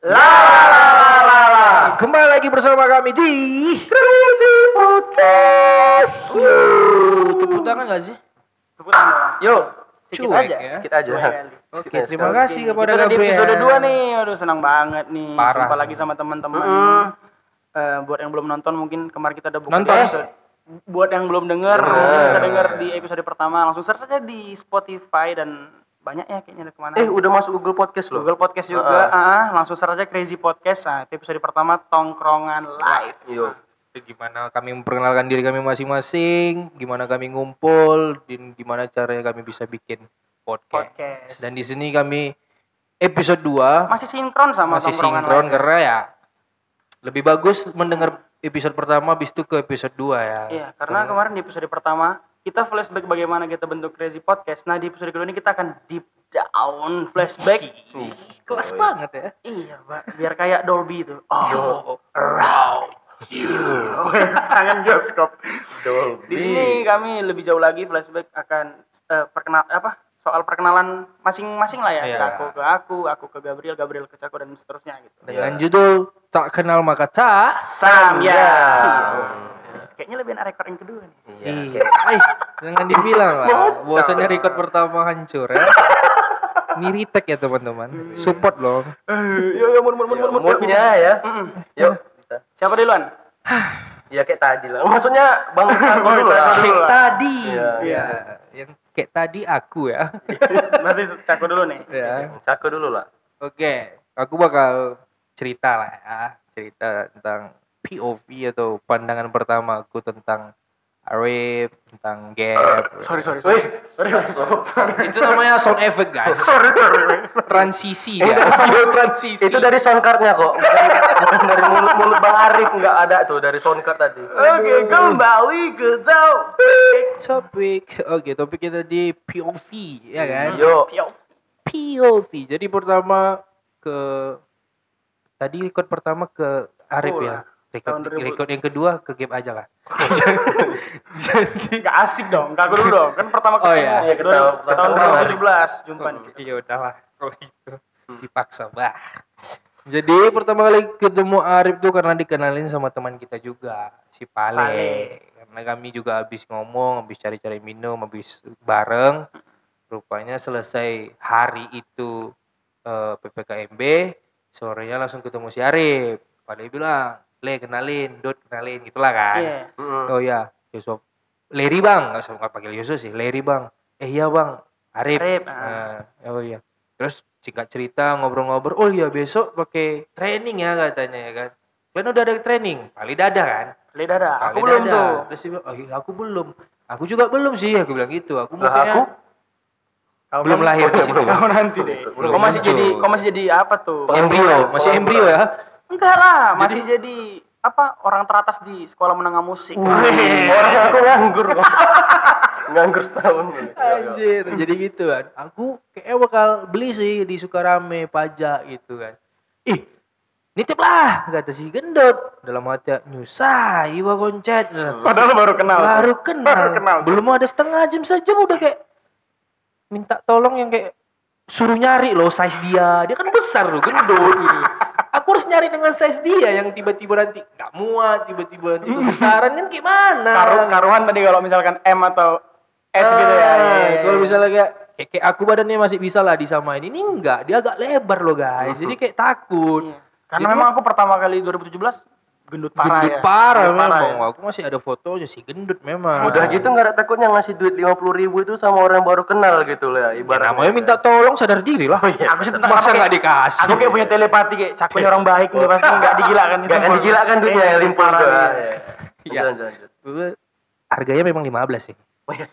La la la la la. Kembali lagi bersama kami di Crazy Podcast. Yuh, Tepuk tangan gak sih? Tepuk tangan. Yuk, Sedikit aja. ya. sedikit aja. Oke, aja terima kasih kepada Kita udah di Gabriel. episode 2 nih. Aduh senang banget nih. Parah Jumpa sih. lagi sama teman-teman. Mm. Eh, buat yang belum nonton mungkin kemarin kita udah buka Nonton. episode. Buat yang belum denger, mungkin bisa denger di episode pertama. Langsung search aja di Spotify dan banyak ya kayaknya ada ke mana. Eh, udah masuk Google Podcast loh. Google Podcast juga. Ah, langsung search aja Crazy Podcast. Nah, itu episode pertama Tongkrongan Live. Yuk. Gimana kami memperkenalkan diri kami masing-masing, gimana kami ngumpul, dan gimana caranya kami bisa bikin podcast. Podcast. Dan di sini kami episode 2 Masih sinkron sama masih Tongkrongan sinkron Live. karena ya lebih bagus mendengar episode pertama habis itu ke episode 2 ya. Iya, karena kemarin di episode pertama kita flashback bagaimana kita bentuk Crazy Podcast. Nah, di episode kedua ini kita akan deep down flashback. Ih, kelas banget ya. Iya, Pak. Biar kayak Dolby itu. Oh, around you. Sangat bioskop. Di sini kami lebih jauh lagi flashback akan eh, perkenal apa? Soal perkenalan masing-masing lah ya. Iya. Cako ke aku, aku ke Gabriel, Gabriel ke Cako dan seterusnya gitu. Dengan judul tak kenal maka tak. Sam ya. Kayaknya lebih enak rekor yang kedua nih. Iya. Eh, jangan dibilang lah. Bahwasanya record pertama hancur ya. Ini retake ya teman-teman. Support loh. Yo yo mun mun mun mun mun. Ya. Yuk, bisa. Siapa duluan? Ya kayak tadi lah. Maksudnya Bang Cako dulu lah. Kayak tadi. Iya. Iya. Yang kayak tadi aku ya. Berarti Cako dulu nih. ya. Cako dulu lah. Oke, aku bakal cerita lah ya, cerita tentang POV atau pandangan pertama aku tentang Arif, tentang Gap. Sorry sorry Wih, sorry. Itu namanya sound effect guys. Sorry sorry. Transisi ya. sound- transisi. itu dari soundcardnya kok. Bukan, dari mulut mulut Bang Arif nggak ada tuh dari soundcard tadi. Oke, kembali ke topik. topik. Oke, topik kita di POV ya kan? Yuk. POV. Jadi pertama ke tadi record pertama ke Arif Oh, ya. Record, Tahun 2000. record yang kedua ke Gap aja lah. Jadi Gak asik dong, kagak dulu dong. Kan pertama Oh, ketemu iya. Iya, kedua kita- ke tahun pertama. 2017 jumpa nih. Iya udahlah. Oh gitu. Dipaksa bah. Jadi pertama kali ketemu Arif tuh karena dikenalin sama teman kita juga, si Pale. Pale. Karena kami juga habis ngomong, habis cari-cari minum, habis bareng. Rupanya selesai hari itu eh, PPKMB, sorenya langsung ketemu si Arif. Pale bilang, "Le kenalin, Dot kenalin." Gitulah kan. Iya. Mm. Oh ya, Yusuf. Leri bang, nggak usah nggak panggil Yusuf sih. Leri bang. Eh iya bang, Arif. Arif, Nah, oh iya. Terus singkat cerita ngobrol-ngobrol. Oh iya besok pakai training ya katanya ya kan. Kalian udah ada training? Kali dada kan? Kali dada. Kali Aku belum dada. tuh. Terus dia oh iya aku belum. Aku juga belum sih. Aku bilang gitu. Aku makanya aku? Kau belum lahir di situ. belum. Kau nanti deh. Belum Kau masih jadi, kau masih jadi apa tuh? Embrio, masih embrio ya. Enggak lah, masih jadi apa orang teratas di sekolah menengah musik. Orang aku nganggur kok. nganggur setahun. Anjir, jadi gitu kan. Aku kayak bakal beli sih di Sukarame pajak gitu kan. Ih, nitip lah kata si gendut dalam hati nyusah iwa koncet Padahal baru kenal. baru kenal. Baru kenal. belum ada setengah jam sejam udah kayak minta tolong yang kayak suruh nyari loh size dia dia kan besar loh gendut gitu. Aku harus nyari dengan size dia yang tiba-tiba nanti nggak muat tiba-tiba nanti kebesaran kan gimana Karu- karuan tadi kalau misalkan M atau S gitu ya. Ah, Iya, iya, Kalau iya. misalnya kayak, kayak aku badannya masih bisa lah disamain. Ini enggak, dia agak lebar loh guys. Jadi kayak takut. Karena memang aku pertama kali 2017 gendut parah gendut ya. parah Gendut memang. ya. Aku masih ada fotonya sih gendut memang. Udah gitu nggak ada takutnya ngasih duit lima puluh ribu itu sama orang yang baru kenal gitu lah Ya, ibaratnya. namanya minta tolong sadar diri lah. Aku sih Masa nggak dikasih? Aku kayak punya telepati kayak cakunya orang baik nih pasti nggak digilakan. Gak akan digilakan duitnya Iya, limpah parah. Iya. Lanjut, lanjut. Harganya memang 15 sih. Oh iya.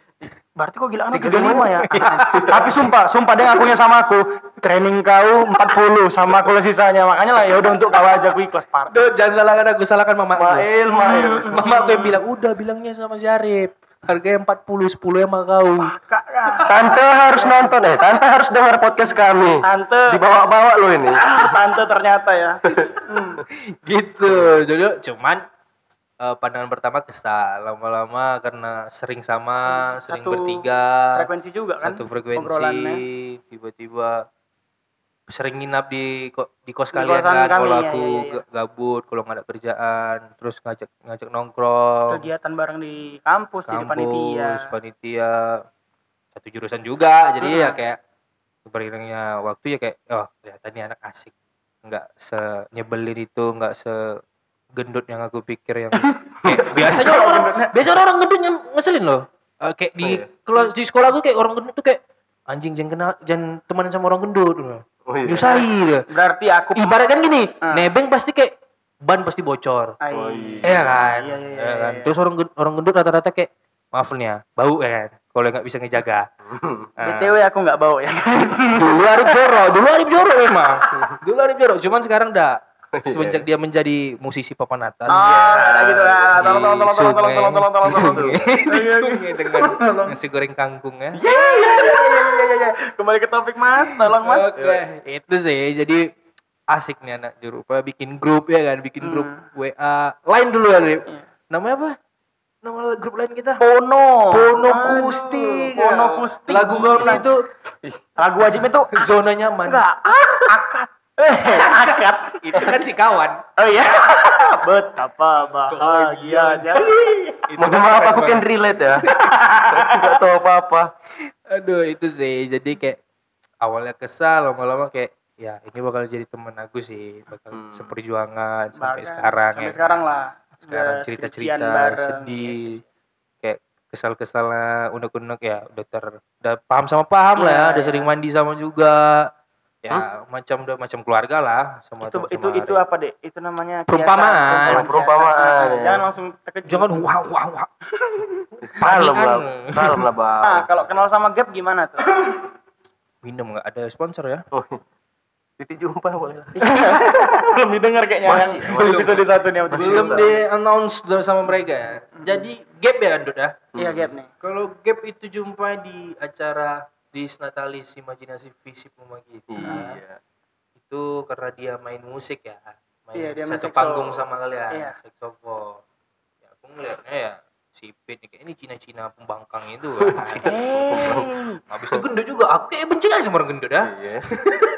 Berarti kok gila 35 ya? Tapi sumpah, sumpah dia ngakunya sama aku, training kau 40 sama aku sisanya. Makanya lah ya udah untuk kau aja aku ikhlas parah. Duh, jangan salahkan aku, salahkan mama Mail, mail. Mama aku yang bilang, udah bilangnya sama si Arif. Harganya 40, 10 emang kau. Ya. Tante harus nonton eh. Tante harus dengar podcast kami. Tante. Dibawa-bawa lo ini. tante ternyata ya. gitu jadi cuman eh, pandangan pertama kesal. Lama-lama karena sering sama sering Satu bertiga Frekuensi juga kan? satu frekuensi tiba-tiba sering nginap di di kos Di kalian kan kalau iya, aku iya, iya. ga- gabut kalau nggak ada kerjaan terus ngajak ngajak nongkrong. Kegiatan bareng di kampus, jadi kampus panitia. panitia. Satu jurusan juga jadi ya kayak beriringnya waktu ya kayak oh ternyata ini anak asik. Nggak senyebelin itu nggak segendut yang aku pikir yang kayak biasanya orang biasa orang gendut yang ngeselin loh Eh, kayak di Oh, iya. kalau di sekolah aku kayak orang gendut tuh kayak anjing jangan kenal jangan temenan sama orang gendut Oh, iya. nyusahi berarti aku ibarat kan gini Ah. nebeng pasti kayak ban pasti bocor Ai, Oh, iya. Iya kan? Iya, iya, Iya iya, kan? iya. Terus orang gendut, orang gendut rata-rata kayak maaf nih ya, bau ya kan. Kalau nggak bisa ngejaga. Nah, BTW aku nggak bau ya guys. dulu Arif Joro, dulu Arif Joro memang. Dulu Arif Joro, cuman sekarang udah semenjak dia menjadi musisi papan atas. Ah, gitu lah. Tolong, tolong, tolong, tolong, tolong, tolong, tolong, tolong, Di tolong. sungai, di sungai dengan nasi goreng kangkung ya. Ya, ya, ya, ya, ya, ya, ya. Kembali ke topik Mas, tolong Mas. Oke, itu sih. Jadi asik nih anak Jurupa bikin grup ya kan, bikin grup WA. Lain dulu ya. Namanya apa? Nama grup lain kita? Pono. Pono Aduh, Kustik. Pono Kustik. Lagu kami itu Lagu wajib itu zona nyaman. enggak akad. Eh, akad. Itu kan si kawan. Oh iya. Betapa bahagianya. Mohon maaf aku kan relate ya. Enggak tahu apa-apa. Aduh, itu sih. Jadi kayak awalnya kesal, lama-lama kayak ya ini bakal jadi temen aku sih, bakal Hmm. seperjuangan sampai Bahkan sekarang Sampai ya. sekarang lah. Sekarang cerita-cerita sedih. Yes, yes. Kayak kesal-kesalnya unek-unek ya udah ter udah paham sama paham lah ya, Iya, udah iya. sering mandi sama juga. Ya, macam udah macam keluarga lah sama Itu itu itu apa deh? Itu namanya Perumpamaan. kiasan, Perumpamaan, ya. Jangan langsung terkejut. Jangan wah wah wah. Kalem lah. Kalem lah, Bang. Nah, kalau kenal sama Gap gimana tuh? Minum nggak ada sponsor ya? Oh. Titik jumpa boleh lah. Belum didengar kayaknya Masih, yang masih. episode satu nih. belum di announce sama mereka ya. Jadi gap ya Andut ya. Iya Gap nih. Kalau gap itu jumpa di acara Disnatalis Imajinasi Visip Rumah kita. Iya. Itu karena dia main musik ya. Main Iya, dia satu panggung sama kalian, Iya. saxophone. Ya aku ngeliatnya ya sipit nih kayak ini Cina-Cina pembangkang itu kan. Habis itu gendut juga. Aku kayak benci aja sama orang gendut ya. Iya.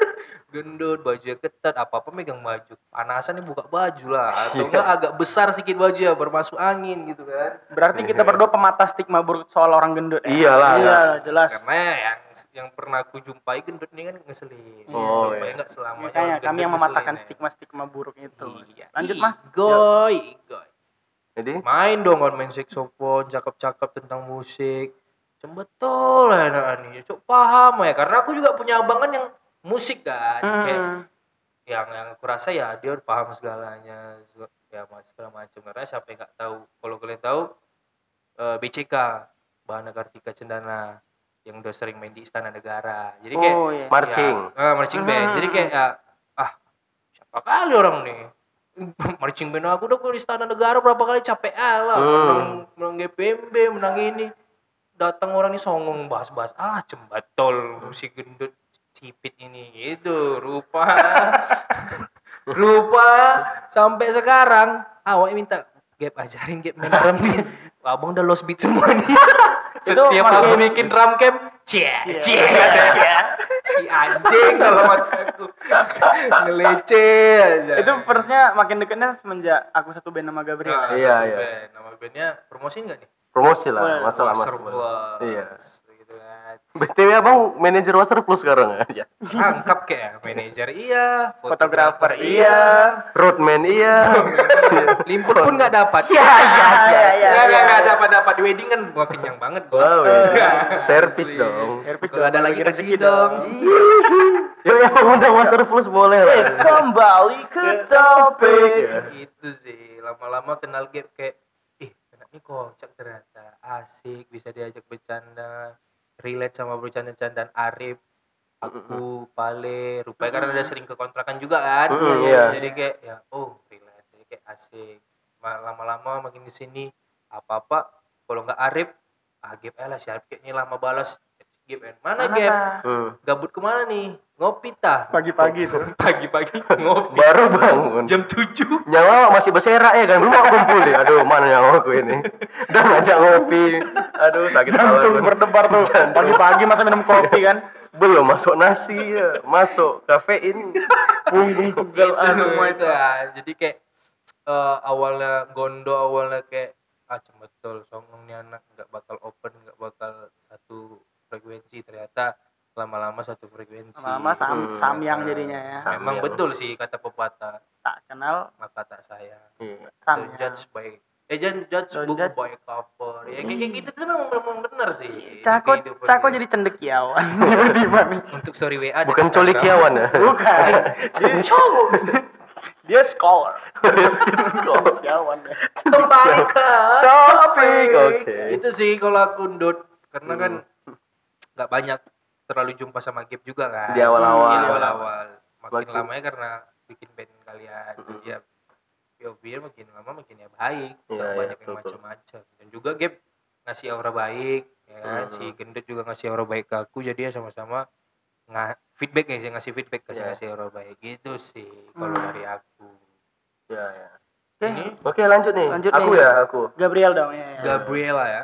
gendut, bajunya ketat, apa-apa megang baju. Panasan nih buka baju lah. Atau enggak agak besar sedikit baju ya, bermasuk angin gitu kan. Berarti kita berdua pemata stigma buruk soal orang gendut. ya? Iyalah. Iya, jelas. Karena yang yang pernah aku jumpai gendut ini kan ngeselin. Oh, Supaya iya. enggak selamanya. Makanya orang kami yang mematahkan ya. stigma-stigma buruk itu. Iya. Lanjut Mas. Igoy, igoy. Jadi Main dong main saxophone, cakep-cakep tentang musik. Cuma betul lah anak ini. Cuk paham ya karena aku juga punya abangan yang musik kan. Kayak Hmm. yang yang aku rasa ya dia udah paham segalanya ya mas segala macam karena siapa yang nggak tahu kalau kalian tahu eh, BCK Bahana Kartika Cendana yang udah sering main di Istana Negara jadi kayak Oh iya. marching. ya, eh, marching band Hmm. jadi kayak ya, ah siapa kali orang nih marching band aku udah di Istana Negara berapa kali capek lah Hmm. menang menang GPMB menang ini datang orang ini songong bahas-bahas ah cembatol si gendut sipit ini. Gitu rupa. Rupa. Sampai sekarang awak minta gap ajarin gap main drum. Nih abang udah lost beat semua nih. Setiap makin- aku bikin drum camp cie cie si anjing dalam mataku ngelece aja. Itu firstnya makin dekatnya semenjak aku satu band nama Gabriel. Nah, Iya, satu iya. band. nama bandnya promosi enggak nih? Promosi lah, masalah masalah. Iya. BTW Abang manajer Waser Plus sekarang ya? Angkap kayak manajer iya, Fotografer iya. Roadman iya. Limput pun nggak dapat. Iya, iya, iya, iya. Nggak, nggak, nggak dapat dapat di wedding kan gua kenyang banget gua. Wow, ya. Servis dong. Kalau dong, ada lagi rezeki dong. Yuk yang undang Waser Plus boleh lah. Yes, kembali ke topik. Iya. Itu sih lama-lama kenal gap kayak ih anak ini kocak ternyata asik bisa diajak bercanda relate sama bercanda-candaan Arif aku Pale rupanya karena udah sering ke kontrakan juga kan Mm, iya. jadi kayak ya oh relate jadi kayak asik Ma- lama-lama makin di sini apa-apa kalau nggak Arif ah Gap lah si Arif kayaknya lama balas Gap eh. mana Mana, Gap? Hmm. gabut ke mana nih ngopi tah Pagi-pagi tuh. pagi-pagi ngopi Baru bangun. jam 7 Nyawa masih berserak ya kan, belum mau kumpul deh. Aduh, mana nyawa aku ini. Udah ngajak ngopi. Aduh, sakit kepala. Jantung berdebar tuh. Pagi-pagi masa minum kopi kan. Belum masuk nasi ya, masuk kafein. Punggung pegal itu, semua itu ya. jadi kayak eh, awalnya gondo awalnya kayak ah betul songong nih anak nggak bakal open nggak bakal satu frekuensi ternyata lama-lama satu frekuensi Lama-lama sam Hmm. samyang jadinya ya. Sam- memang Samyang. betul sih kata pepatah Tak kenal maka tak sayang. Don't samyang. judge by eh jangan judge Don't book judge. by cover ya kayak kayak gitu tuh memang memang benar sih Cako Cako jadi cendekiawan tiba-tiba nih. untuk story WA Bukan colikiawan ya. Bukan. Dia Dia scholar. Cendekiawan kembali ke Topik. Oke. itu sih kalau aku ndut karena kan Hmm. nggak banyak terlalu jumpa sama Gap juga kan Di awal-awal. Di awal-awal makin Waktu- lamanya karena bikin band kalian Mm-mm. jadi ya POV makin lama makin ya baik Iya, iya, banyak yang macam-macam dan juga Gap ngasih aura baik ya kan Mm. si gendut juga ngasih aura baik ke aku jadi ya sama-sama nggak feedback ya sih ngasih feedback kasih Iya. ngasih aura baik gitu sih kalau Hmm. dari aku Ya, ya. Oke, ini Oke, lanjut nih. Lanjut aku nih. ya, aku. Gabriel dong ya. ya. Gabriela ya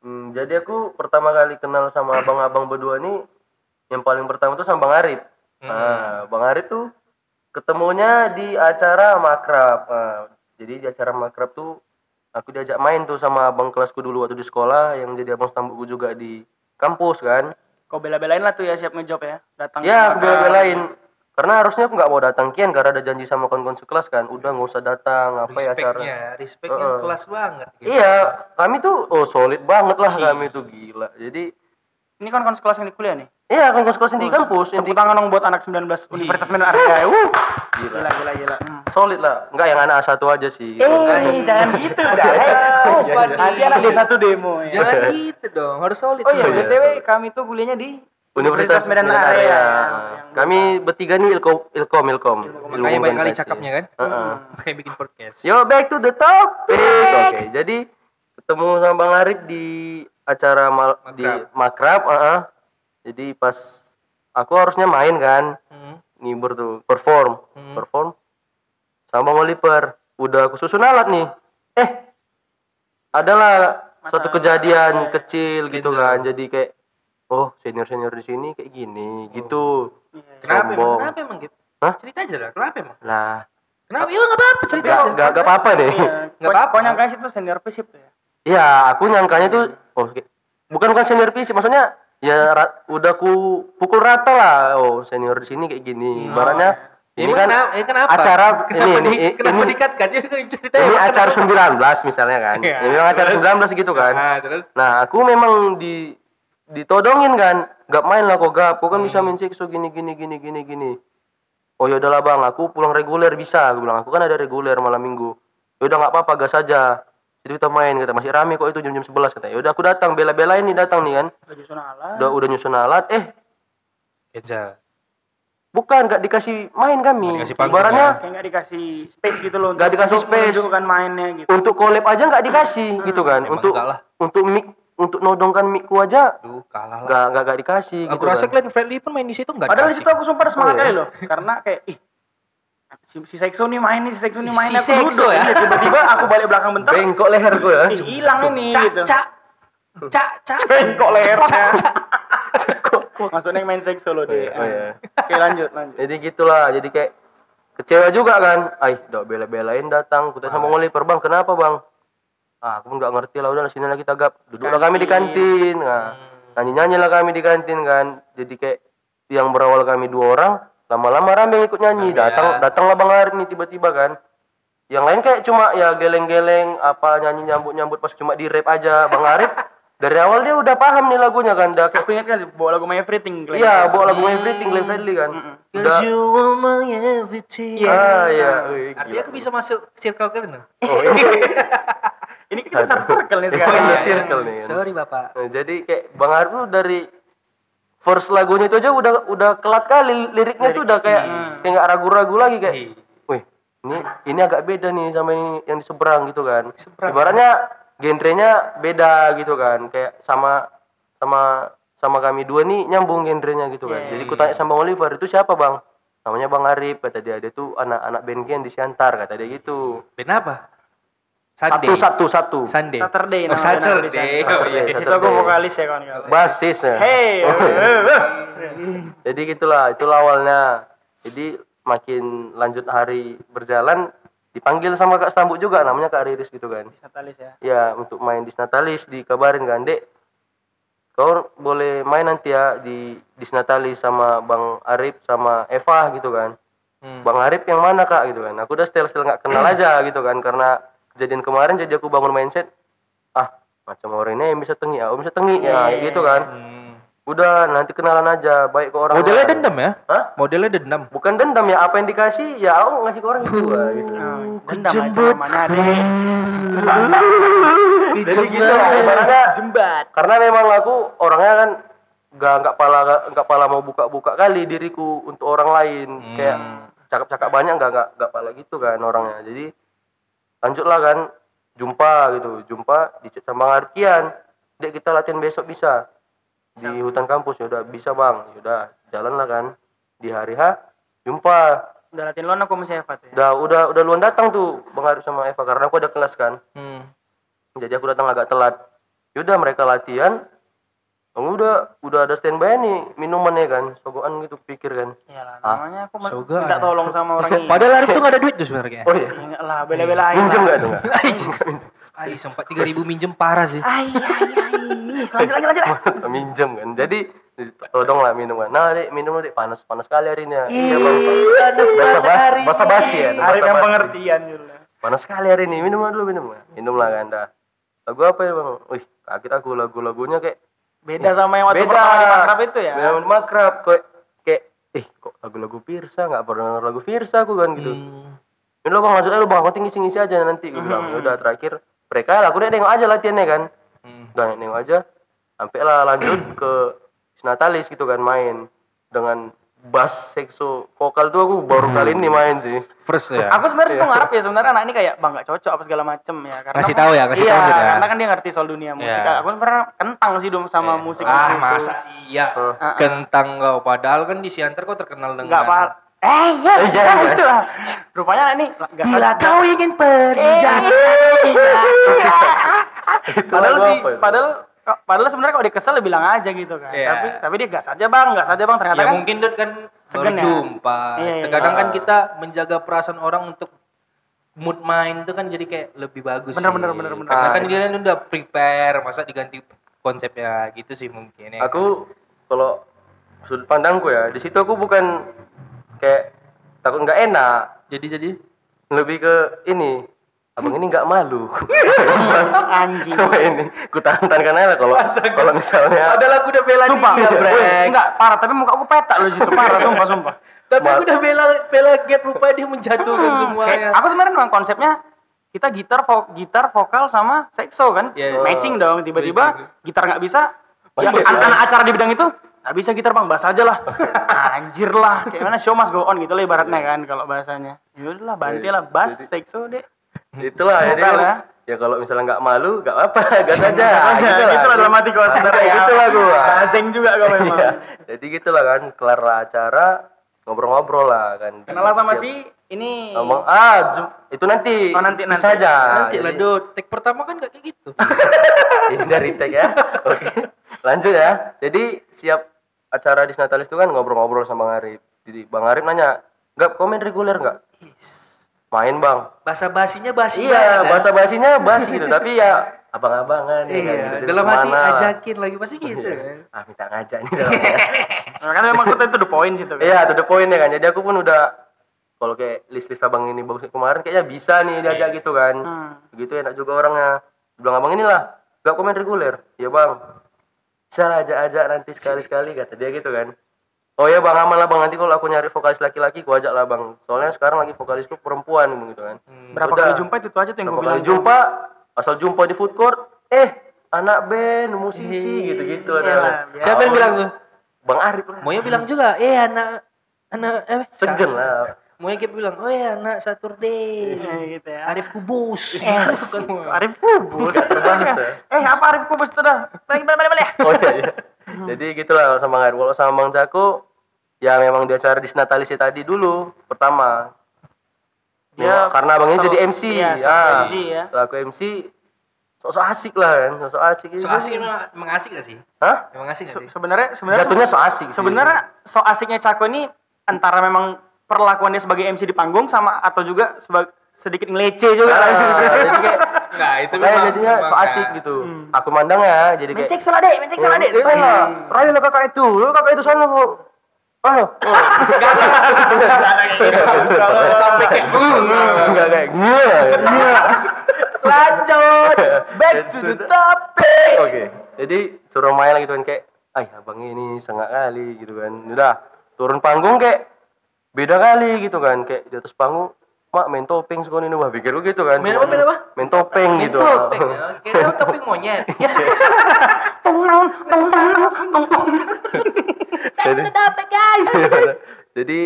Hmm, jadi aku pertama kali kenal sama abang-abang berdua nih yang paling pertama tuh sama Bang Arif. Hmm. Nah, Bang Arif tuh ketemunya di acara makrab. Nah, jadi di acara makrab tuh aku diajak main tuh sama abang kelasku dulu waktu di sekolah yang jadi abang stambukku juga di kampus kan. Kau bela-belain lah tuh ya siap ngejob ya. Datang Ya, aku bela-belain. Karena harusnya aku nggak mau datang kian karena ada janji sama kawan-kawan sekelas kan. Udah nggak usah datang, apa ya acara. respectnya respectnya Heeh. kelas banget gitu. Iya, kami tuh oh solid banget lah Ih. kami tuh gila. Jadi Ini kan kon sekelas yang di kuliah nih. Iya, kan kelas di kampus, yang di Tepuk tangan dong buat anak 19 Universitas Medan Area. Uh. Gila gila gila. Hmm. solid lah. Enggak yang anak A1 aja sih. Eh, jangan gitu dah. Oh, Eh, Pak, Nanti anak D1 demo ya. Jangan gitu dong, harus solid. Oh iya, Iya, BTW kami tuh kuliahnya di Universitas Medan Area. Yang- Kami bertiga nih Ilkom, Ilkom, Ilkom. Makanya banyak kali cakapnya kan. Heeh. Kayak bikin podcast. Yo, back to the topic. Oke, jadi ketemu sama Bang Arif di acara mal- di Makrab, heeh. Jadi pas aku harusnya main kan, Hmm. ngibur tuh, perform, Hmm. perform sama Bang Oliver. Udah aku susun alat nih. Eh, adalah suatu kejadian kecil gitu kan. Jadi kayak oh, senior-senior di sini kayak gini, gitu. Kenapa emang? Kenapa emang gitu? Hah? Cerita aja lah, kenapa emang? Lah, Kenapa? Ya nggak apa-apa cerita. gak, aja. gak, gak apa-apa nih. Iya, Nggak apa-apa. Nyangka situ senior pesip tuh ya? Iya, aku nyangkanya tuh oh bukan bukan senior PC, maksudnya ya ra- udah ku pukul rata lah. Oh, senior di sini kayak gini. Ibaratnya Ya, ini kan kenapa? Ya, kenapa? acara kenapa ini di, ini, kenapa ini? Ya, cerita ini emang acara kenapa? 19 misalnya kan. Iya, Ini memang acara terus? 19 gitu kan. Ah, terus? Nah, aku memang di ditodongin kan. Gak main lah kok gap. Kok kan bisa main sekso gini gini gini gini gini. Oh ya udahlah bang, aku pulang reguler bisa. Aku bilang aku kan ada reguler malam minggu. Ya udah nggak apa-apa gas saja. Jadi kita main kata masih rame kok itu jam-jam 11 kata. Ya udah aku datang bela-belain nih datang nih kan. Baju sunala. Udah udah nyusun alat. Eh Keja. bukan nggak dikasih main kami. Nggak dikasih panggung, Ibaratnya Kayak nggak dikasih space gitu loh. Nggak untuk- dikasih untuk space. menunjukkan mainnya gitu. untuk collab aja nggak dikasih gitu kan. Emang Untuk lah. untuk mic untuk nodongkan micku aja Duh, kalah lah. nggak nggak nggak dikasih Aku gitu rasa kan. Glenn Fredly pun main di situ enggak Padahal di situ aku sumpah semangat Oh, iya? kali loh. Karena kayak ih si, si Sexo nih main nih, si Sexo nih main Si aku duduk. ya? Iya, Tiba-tiba aku balik belakang bentar. Bengkok leher gue ya. Hilang ini Cak, gitu. cak. Cak, cak. Bengkok lehernya. Maksudnya main Sexo loh Oh iya, dia. oh iya. Oke lanjut lanjut. Jadi gitulah, jadi kayak kecewa juga kan. Ay, dok bela-belain datang. Kita sama Ngoliper, Bang, kenapa, Bang? Ah, aku pun nggak ngerti lah, udah sini lagi kita gap. Duduklah kami di kantin. Nah, nyanyi-nyanyi lah kami di kantin kan. Jadi kayak yang berawal kami dua orang, lama-lama rame ikut nyanyi. Ya. Datang datanglah Bang Arif nih tiba-tiba kan. Yang lain kayak cuma ya geleng-geleng apa nyanyi nyambut-nyambut pas cuma di rap aja. Bang Arif dari awal dia udah paham nih lagunya kan. Udah kayak Aku ingat kan bawa lagu My Everything. Glenn. Iya, bawa lagu Everything Glenn Fredly kan. Udah, you are my everything. ah iya, Wih, Artinya aku bisa masuk circle kalian. Oh, iya. Ini kita satu circle nih sekarang. iya, circle nih. Sorry Bapak. Nah, jadi kayak Bang Arif tuh dari first lagunya itu aja udah udah kelat kali liriknya tuh udah kayak kayak nggak ragu-ragu lagi kayak, Iya. wih ini ini agak beda nih sama ini yang di seberang gitu kan. Seberang. Ibaratnya genrenya beda gitu kan, kayak sama sama sama kami dua nih nyambung genrenya gitu kan. Jadi ku tanya sama Bang Oliver itu siapa bang? Namanya Bang Arif kata dia. Dia tuh anak-anak band Gen di Siantar kata dia gitu. Band apa? Satu satu satu. Sunday. Saturday Oh, Saturday. Oh, Saturday. iya. Di situ aku vokalis ya kawan-kawan. Basisnya. Hey, Jadi gitulah, itulah awalnya. Jadi makin lanjut hari berjalan dipanggil sama Kak Stambuk juga namanya Kak Riris gitu kan. Natalis ya. Ya untuk main di Natalis dikabarin kan Dek kau boleh main nanti ya di di Natalis sama Bang Arif sama Eva gitu kan. Hmm. Bang Arif yang mana kak gitu kan. Aku udah setel-setel nggak kenal aja gitu kan karena kejadian kemarin jadi aku bangun mindset ah macam orang ini yang bisa tengi ya, bisa tengi ya kayak gitu kan. Hmm. Udah nanti kenalan aja baik ke orang. Modelnya lain. dendam ya? Hah? Modelnya dendam. Bukan dendam ya apa yang dikasih ya aku ngasih ke orang itu ah, gitu. Dendam aja namanya deh. Jadi gitu ibaratnya Jembat. karena memang aku orangnya kan nggak nggak pala nggak pala mau buka-buka kali diriku untuk orang lain kayak cakap-cakap banyak nggak nggak nggak pala gitu kan orangnya jadi lanjutlah kan jumpa gitu. Jumpa di sama Bang Arkian. Dek kita latihan besok bisa. Di hutan kampus ya udah bisa bang. Ya udah jalan lah kan. Di hari H jumpa. Udah latihan lo aku masih Eva tuh ya. udah udah udah luan datang tuh Bang Arif sama Eva karena aku ada kelas kan. Hmm. jadi aku datang agak telat. Yaudah mereka latihan Kamu udah udah ada standby nih minumannya kan sogokan gitu pikir kan Iyalah, namanya aku Soga minta ada. tolong sama orang ini. Padahal Arif tuh gak ada duit tuh sebenarnya. oh iya Ya enggak lah, bela-belain. minjem lah. nggak tuh Ay, sempat 3000 minjem parah sih. Ai, ai, ai. Lanjut, lanjut, lanjut. minjem kan jadi todong lah minuman nah dek minum dek panas panas sekali hari ini ya iya panas basa basi basa basi ya Hari yang pengertian panas sekali hari ini minum dulu minum minum lah kan dah lagu apa ya bang wih kaget aku lagu-lagunya kayak Beda sama yang waktu beda. pertama di Makrab itu ya. beda sama di makrab. Kayak kayak eh kok lagu-lagu Pirsa? Nggak pernah denger lagu Pirsa aku kan gitu. Hmm. ini lo bang lanjut aja lo bang aku tinggi ngisi aja nanti. Gue bilang Ya udah terakhir. Mereka lah aku udah nengok aja latihannya kan. Hmm. udah nengok aja. Sampai lah lanjut ke Natalis gitu kan main dengan bass sekso vokal tuh aku baru kali ini main sih First ya. Aku sebenarnya tuh ngarep ya sebenarnya anak ini kayak bang gak cocok apa segala macem ya karena Kasih tahu ya, kasih iya, tahu gitu ya. karena kan dia ngerti soal dunia musik. Iya. Aku pernah kentang sih dong sama musik ah, itu. masa iya. Kentang kau padahal kan di Siantar kau terkenal dengan Enggak pahal. Eh, iya, iya, iya, iya. itu lah. Rupanya anak ini enggak Bila kau ingin pergi jauh. padahal lagu sih padahal padahal sebenarnya kalau dia kesel dia bilang aja gitu kan. Iya. Tapi tapi dia gas aja bang, gas aja bang. Ternyata Ya kan mungkin Dut kan Segen baru ya? jumpa. Iya, iya, Terkadang iya. kan kita menjaga perasaan orang untuk mood main itu kan jadi kayak lebih bagus Bener, sih. bener, bener, bener. Karena Ah, kan dia kan udah prepare, masa diganti konsepnya gitu sih mungkin ya. aku kalau sudut pandangku ya di situ aku bukan kayak takut nggak enak Jadi jadi lebih ke ini abang ini nggak malu. Mas anjing. sama ini ku tahan tahankan aja lah kalau kalau misalnya Padahal aku udah bela Sumpah, dia, Brex. Enggak parah tapi muka aku petak loh situ. Parah sumpah sumpah. Tapi aku udah bela bela gap rupanya dia menjatuhkan semuanya. Kayak, aku sebenarnya memang konsepnya kita gitar vo gitar vokal sama sekso kan? Yes. matching dong tiba-tiba gitar nggak bisa. Ya anak acara di bidang itu nggak bisa gitar bang. Bahas aja lah. Anjir lah. Kayak mana show must go on gitu lah ibaratnya kan kalau bahasanya. Ya udahlah banti lah bass sekso deh itulah jadi kan, ya. ya kalau misalnya nggak malu nggak apa gas aja aja gitu lah dalam hati gua sebenarnya ya. gitu lah gua Baseng juga gua memang Iya. jadi gitulah kan kelar acara ngobrol-ngobrol lah kan kenalan sama Siap. si ini ngomong ah jum- itu nanti Oh, nanti, nanti. aja Nanti lah Dut. Take pertama kan gak kayak gitu. ini dari tag ya oke lanjut ya jadi siap acara di Natalis itu kan ngobrol-ngobrol sama Bang Arif jadi Bang Arif nanya nggak komen reguler nggak main bang Bahasa basinya basi iya banget, ya. bahasa basinya basi gitu tapi ya abang-abangan ya kan, Iya, gitu, dalam hati lah. ajakin lagi pasti gitu Iya. kan. ah minta ngajak nih dalamnya Nah, kan memang kita itu the point situ kan iya to the point ya kan jadi aku pun udah kalau kayak list-list abang ini bagus kemarin kayaknya bisa nih diajak gitu kan Hmm. begitu enak juga orangnya bilang abang inilah gak komen reguler ya bang bisa ajak-ajak nanti sekali-sekali kata dia gitu kan oh ya bang aman lah bang nanti kalau aku nyari vokalis laki-laki ku ajak lah bang soalnya sekarang lagi vokalisku perempuan gitu kan berapa Udah. kali jumpa itu, itu aja tuh yang berapa gue kali bilang jumpa asal jumpa di food court eh anak band musisi gitu-gitu Iyalah, ada biasa. Siapa yang bilang tuh? bang Arif lah Moya bilang juga, eh anak anak eh segen lah Moya kayak bilang, oh ya anak Saturday. Ya, gitu ya Arif Kubus. So, Arif Kubus. Eh, apa Arif Kubus itu dah? Balik, balik, balik, balik. oh iya iya Jadi gitulah sama Bang Arif. Kalau sama Bang Cako ya memang di acara disnatalis tadi dulu pertama. Ya, karena abangnya jadi MC. iya, Ah, MC ya. Selaku MC sok-sok asik lah kan, sok-sok asik. So asik emang, emang asik gak sih? Hah? Emang asik gak sih? Sebenarnya sebenarnya Jatuhnya so asik. sih. sebenarnya so asiknya Cako ini antara memang perlakuan dia sebagai MC di panggung sama atau juga sebagai sedikit ngelece juga. Ah, jadi kayak Enggak, itu kayak memang- jadinya so asik kan. gitu. Aku mandang ya, jadi kayak seksual adek, main seksual adek. Iya lah, Raya lah kakak itu, Lu kakak itu sana kok. Ah, oh. Sampai kayak enggak kayak gue. Lanjut, back to the topic. Oke, jadi suruh main gitu kan kayak, ay abang ini sengak kali gitu kan. Udah turun panggung kayak beda kali gitu kan, kayak di atas panggung mak main topeng sekolah ini wah pikir gue gitu kan Main apa, main apa? main topeng gitu topeng ya. Kira topeng monyet. tong tong tong. jadi, jadi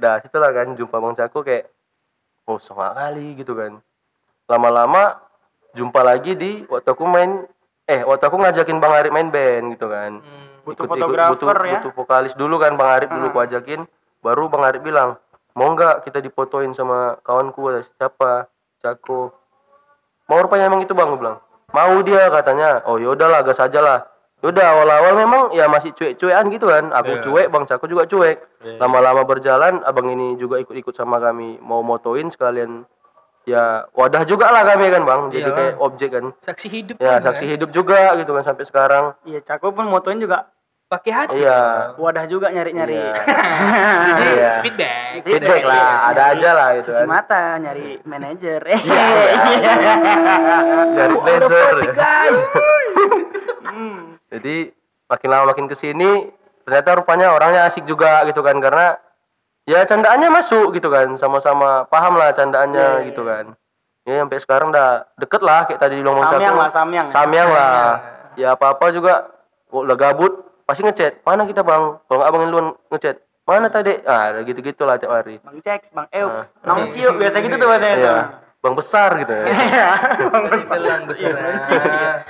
dah situlah kan jumpa Bang Cako kayak oh sengak kali gitu kan. Lama-lama jumpa lagi di waktu aku main eh waktu aku ngajakin Bang Arif main band gitu kan. Butuh Ikut-ikut, fotografer butuh, ya. butuh vokalis dulu kan Bang Arif dulu ku ajakin. Baru Bang Arif bilang mau nggak kita difotoin sama kawanku Kata, siapa? Cako mau rupanya emang itu Bang? Gua bilang. Mau dia katanya. Oh yaudahlah gas aja lah Yaudah awal-awal memang ya masih cuek-cuekan gitu kan. Aku Iya. cuek, Bang Cako juga cuek. Lama-lama berjalan, abang ini juga ikut-ikut sama kami mau motoin sekalian ya wadah juga lah kami kan bang. Jadi Iyalah. kayak objek kan. Saksi hidup. Ya kan, saksi hidup juga gitu kan sampai sekarang. Iya, Cako pun motoin juga Pakai hati. Iya. wadah juga nyari-nyari. Iya. Jadi Iya. feedback. Feedback lah, ada aja lah gitu Cuci kan. mata nyari manajer. Eh. Dari blazer. Guys. Jadi makin lama makin ke sini ternyata rupanya orangnya asik juga gitu kan karena ya candaannya masuk gitu kan sama-sama paham lah candaannya gitu kan. Ya sampai sekarang udah deket lah kayak tadi bilang Samyang lah, samyang. samyang lah. Ya apa apa juga. Kok udah gabut pasti ngechat. Mana kita bang? Kalau nggak abang duluan ngechat. Mana tadi? Ah gitu gitu lah tiap hari. Bang Ceks, Bang Eups, Nong Siu, biasa gitu tuh bahasanya tuh. Iya. bang besar gitu ya Telang besar. Nanti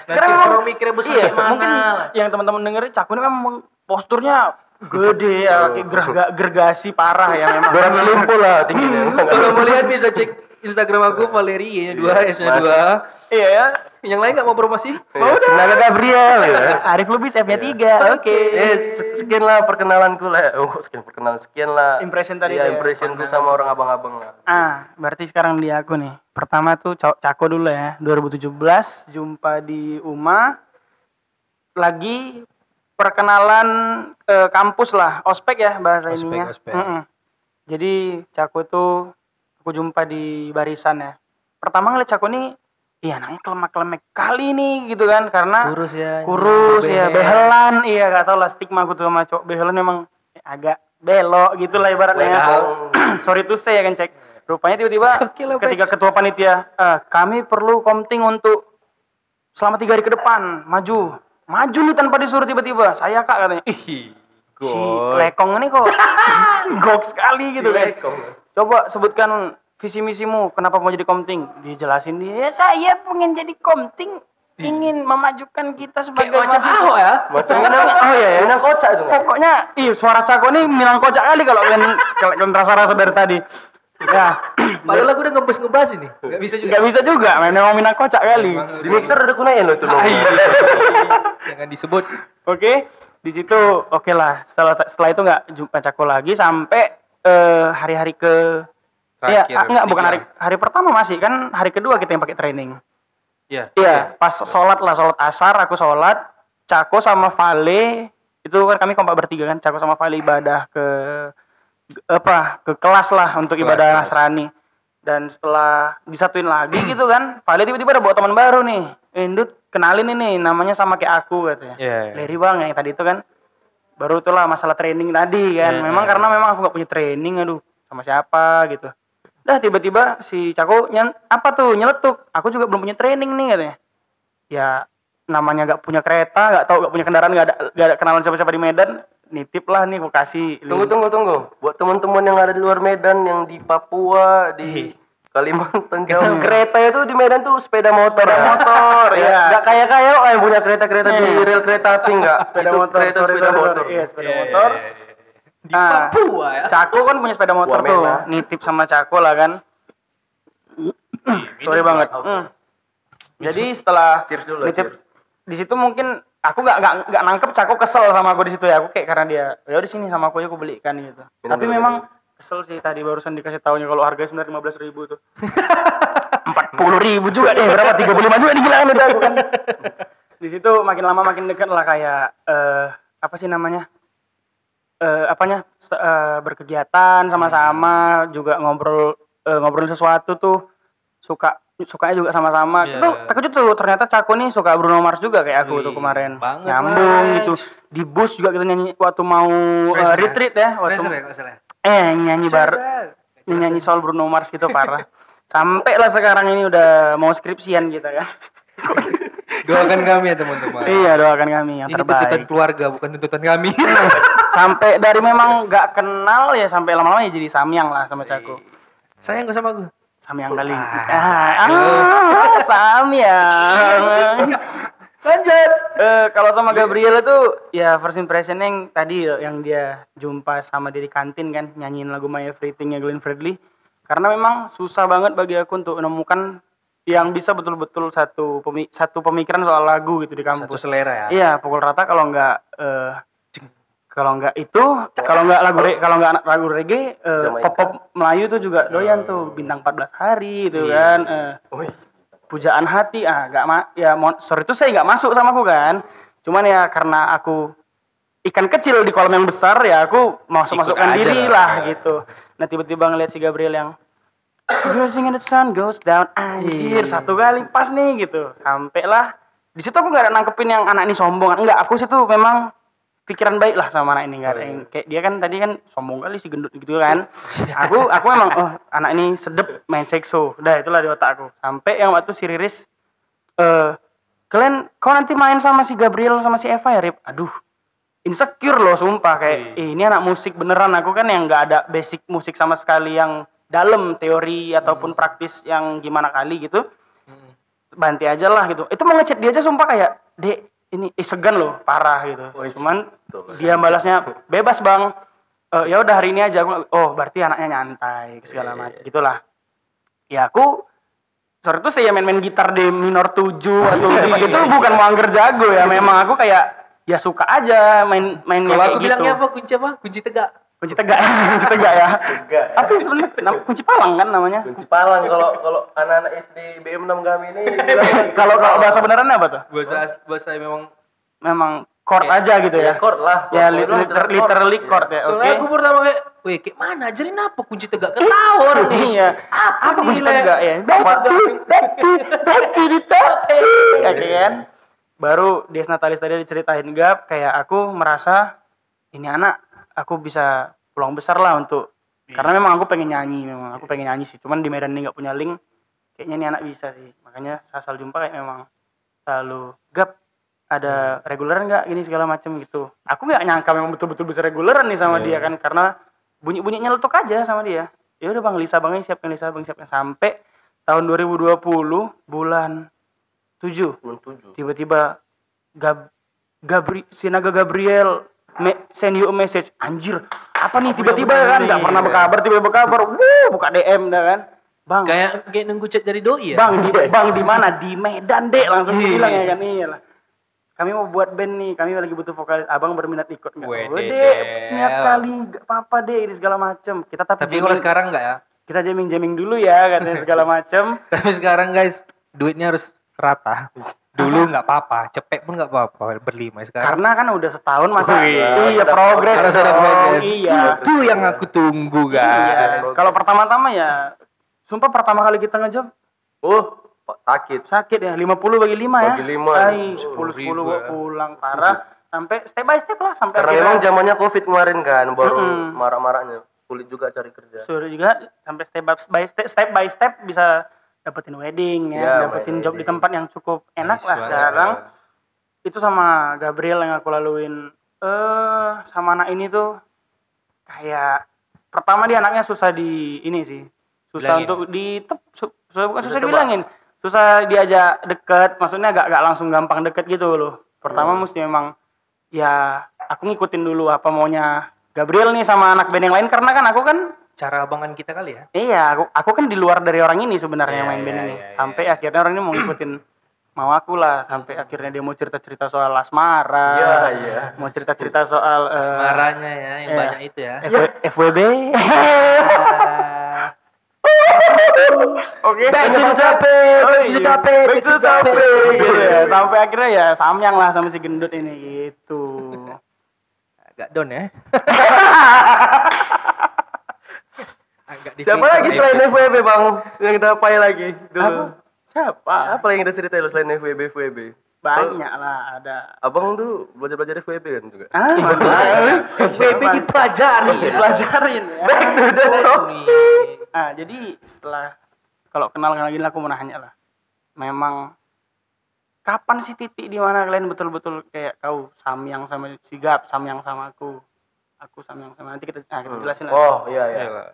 Karena memang- orang mikirnya besar iya, gimana mungkin yang teman-teman dengerin Cako ini memang posturnya gede ya, kayak gerga- gergasi parah ya memang. berat selimpul lah tingginya Kalau mau lihat bisa cek Instagram aku Valerie dua S-nya Masih. dua. Iya ya. Yang lain nggak mau promosi? Ya, Sinaga Gabriel ya Arif Lubis F-nya 3. Oke. Eh, se- sekian lah perkenalanku lah. Oh, sekian perkenalan. Sekian lah. Impression tadi Iya, ya. impressionku sama orang abang-abang lah. Ah, berarti sekarang di aku nih. Pertama tuh Ca- Cako dulu ya. 2017 jumpa di UMA. Lagi perkenalan eh, kampus lah, ospek ya bahasa Ospek, ininya. ospek. Mm-mm. Jadi Cako tuh aku jumpa di barisan ya. Pertama ngeliat Cako nih, iya anaknya kelemak-kelemek kali nih gitu kan karena Kurus ya. kurus ya behel. behelan. Iya gak tau lah stigma aku tuh sama cowok. Behelan memang agak belok gitu lah ibaratnya ya. sorry tuh saya kan cek. Rupanya tiba-tiba ketika ketua panitia "Eh, kami perlu komting untuk selama tiga hari ke depan maju. Maju nih tanpa disuruh tiba-tiba. Saya kak katanya. Ih si lekong ini kok gok sekali gitu kan coba sebutkan visi misimu kenapa mau jadi komting dijelasin dia ya saya pengen jadi komting ingin memajukan kita sebagai Kayak macam mahasiswa." Ahok ya. Macam Minang, oh ya, Minang kocak itu. nggak? pokoknya iya suara Cako nih minang kocak kali kalau kalian kalau kalian rasa-rasa dari tadi ya Padahal aku udah ngebes ngebas ini. Gak bisa juga. nggak bisa juga memang minang kocak kali Di mixer udah kunain loh itu loh. Jangan disebut. oke di situ oke lah setelah setelah itu nggak jumpa Cako lagi sampai eh, hari-hari ke Iya, Terakhir, ah, enggak bukan hari hari pertama masih kan hari kedua kita yang pakai training. Iya. Iya, pas sholat lah, sholat asar, aku sholat, Cako sama Vale, itu kan kami kompak bertiga kan, Cako sama Vale ibadah ke apa ke kelas lah untuk Kelas, ibadah kelas. Nasrani. Dan setelah disatuin lagi gitu kan, Vale tiba-tiba ada bawa teman baru nih. Eh, Ndut, kenalin ini, namanya sama kayak aku katanya. Iya, iya. Leri bang, yang tadi itu kan baru itulah masalah training tadi kan. Iya, memang iya, karena memang aku gak punya training, aduh sama siapa gitu. Dah tiba-tiba si Cako nyen, apa tuh nyeletuk. Aku juga belum punya training nih katanya. Ya namanya gak punya kereta, gak tahu gak punya kendaraan, gak ada, gak ada kenalan siapa-siapa di Medan. Nitip lah nih aku kasih. Tunggu tunggu tunggu. Buat teman-teman yang ada di luar Medan, yang di Papua, di Kalimantan jauh. Kereta itu di Medan tuh sepeda motor. Sepeda motor, iya. Gak kayak kayak lo yang punya kereta-kereta di rel kereta api enggak. sepeda Itu motor Kereta sorry, sepeda sorry, motor. iya sepeda motor Di Nah, Papua ya. Cako kan punya sepeda motor tuh nitip sama Cako lah kan sorry banget Hmm. jadi setelah Cheers dulu, nitip cheers. di situ mungkin aku nggak nggak nggak nangkep Cako kesel sama aku di situ ya aku kayak karena dia ya udah sini sama aku ya aku belikan gitu Minum tapi dulu, memang kesel sih tadi barusan dikasih tahunya kalau harganya sebenarnya lima belas ribu tuh. Empat puluh ribu juga deh berapa? tiga puluh lima juga udah aku kan. Di situ makin lama makin dekat lah kayak eh apa sih namanya? Eh apanya? Eh, berkegiatan sama-sama juga ngobrol eh, ngobrol sesuatu tuh. Suka sukanya juga sama-sama. Iya. itu terkejut tuh ternyata Cako nih suka Bruno Mars juga kayak aku tuh Wih, kemarin. banget, nyambung gitu. Di bus juga kita nyanyi waktu mau ya? retreat ya waktu ya kalau salah. Eh nyanyi bar nyanyi soal Bruno Mars gitu parah. Sampai lah sekarang ini udah mau skripsian kita kan. Doakan kami ya teman-teman. iya doakan kami yang Ini tuntutan terbaik keluarga bukan tuntutan kami. sampai dari memang nggak kenal ya sampai lama-lama ya jadi samyang lah sama Cako Sayang gak sama gue. samyang kali Ah, ah, ah, samyang lanjut Eh, kalau sama Gabriel itu ya first impression yang tadi yang dia jumpa sama dia di kantin kan nyanyiin lagu My Everything-nya Glenn Fredly karena memang susah banget bagi aku untuk menemukan yang bisa betul-betul satu pemi- satu pemikiran soal lagu gitu di Satu kampus. selera ya. Iya, pukul rata kalau nggak eh, kalau nggak itu, kalau nggak lagu re- kalau nggak lagu reggae, eh, Jamaika. pop pop Melayu tuh juga doyan tuh bintang 14 hari itu kan. eh, Wih, pujaan hati ah nggak ma ya sorry itu saya nggak masuk sama aku kan. Cuman ya karena aku ikan kecil di kolam yang besar ya aku masuk masukkan diri lah. lah gitu. Nah tiba-tiba ngeliat si Gabriel yang Rising and the sun goes down anjir satu kali pas nih gitu sampai lah di situ aku nggak ada nangkepin yang anak ini sombong enggak aku situ memang pikiran baik lah sama anak ini nggak ada yang kayak dia kan tadi kan sombong kali si gendut gitu kan. Aku aku memang oh anak ini sedep main sekso. Udah itulah di otak aku. Sampai yang waktu si Riris eh kalian kau nanti main sama si Gabriel sama si Eva ya Rip? Aduh insecure loh sumpah. Kayak "Ih, ini anak musik beneran. Aku kan yang nggak ada basic musik sama sekali yang dalam teori ataupun praktis yang gimana kali gitu. Banti aja lah gitu. Itu mau ngechat dia aja sumpah kayak dek ini eh, segan loh parah gitu. Cuman dia balasnya bebas bang. Eh, ya udah hari ini aja. Aku oh berarti anaknya nyantai segala macam. gitulah. Ya aku sorry tuh saya main-main gitar di minor 7 atau di- itu bukan mau angger jago ya. Memang aku kayak ya suka aja main main Kalau kayak aku bilangnya gitu. apa? Kunci apa? Kunci tegak. kunci tegak kunci tegak ya. Tegak. tapi sebenarnya kunci palang kan namanya. Kunci palang. Kalau kalau anak-anak SD BM6 kami ini bilang kalau kalau bahasa benerannya apa tuh? Bahasa bahasa memang memang chord aja gitu ya chord lah. ya Chord, li- chord, liter- chord. literally Iya. chord ya oke. Soalnya aku pertama kayak, weh kayak mana? Ajarin apa kunci tegak ketawar nih. iya. Apa, apa kunci tegak? Ya batu batu batu di topi ya kan? Baru Des Natalis tadi diceritain gap kayak aku merasa ini anak aku bisa peluang besar lah untuk karena memang aku pengen nyanyi memang aku pengen nyanyi sih. Cuman di Medan ini nggak punya link kayaknya ini anak bisa sih. Makanya saya asal jumpa kayak memang selalu gap ada reguleran nggak gini segala macam gitu. Aku nggak nyangka memang betul-betul bisa reguleran nih sama dia kan karena bunyi bunyinya letuk aja sama dia. Ya udah bang Lisa bang siapin Lisa bang siapin. Sampai tahun 2020 bulan 7 Belum tujuh. tiba-tiba Gab Gabri Sinaga Gabriel me, send you a message. Anjir apa nih tiba-tiba kan? nggak pernah berkabar tiba-tiba berkabar. Wuh buka DM dah kan. Bang. Kayak kayak nunggu chat dari doi ya. bang di bang di mana? Di Medan dek. Langsung bilang ya kan. Iyalah kami mau buat band nih kami lagi butuh vokalis abang berminat ikut nggak Wede, oh, niat kali gak apa-apa deh ini segala macem kita tapi, Tapi kalau sekarang enggak ya. kita jamming jamming dulu ya katanya segala macem Tapi sekarang guys, duitnya harus rata. Dulu nggak apa-apa, cepet pun nggak apa-apa berlima sekarang. karena kan udah setahun masa Wih, iya progres Harus ada progres. iya Itu yang aku tunggu Iya. guys. Kalau pertama-tama ya, sumpah pertama kali kita ngejob Oh, sakit. sakit ya, 50 bagi 5 ya. Bagi lima. Ay, 10 10 gua pulang parah. Sampai step by step lah sampai Karena memang zamannya Covid kemarin kan, baru Mm-mm. marak-maraknya. Sulit juga cari kerja. suruh juga sampai step by step step by step bisa dapetin wedding ya, Iya, dapetin job di wedding. tempat yang cukup enak Nice lah sekarang. Itu sama Gabriel yang aku laluin eh sama anak ini tuh kayak pertama dia anaknya susah di ini sih susah Bilangin. untuk di tep, su- susah bukan susah dibilangin susah diajak deket maksudnya gak, gak langsung gampang deket gitu loh pertama Hmm. mesti memang ya aku ngikutin dulu apa maunya Gabriel nih sama anak band yang lain karena kan aku kan Cara abangan kita kali ya. iya aku, aku kan di luar dari orang ini sebenarnya Iya, main band iya, ini iya, sampai akhirnya orang ini mau ngikutin mau aku lah sampai akhirnya dia mau cerita-cerita soal asmara Iya, iya. mau cerita-cerita soal eh, Semaranya ya, yang iya. banyak itu ya. F- FWB Oke. Back to the topic, back to the topic, Back to the topic. Gitu ya. Sampai akhirnya ya samyang lah sama si gendut ini gitu. Agak down ya. Agak di Siapa lagi ya. selain FWB bang? Yang kita pai lagi dulu. Siapa? Apa yang kita ceritain lu selain FWB FWB? Banyak lah ada. Abang dulu belajar belajar FWB kan juga. Ah, FWB dipelajari. Dipelajarin ya. Back to the topic. Ah, jadi setelah kalau kenal gini aku mau nanya lah. Memang kapan sih titik di mana kalian betul-betul kayak kau samyang sama sigap, samyang sama aku. Aku samyang sama nanti kita nah, kita jelasin lah. Oh iya iya. Iyalah.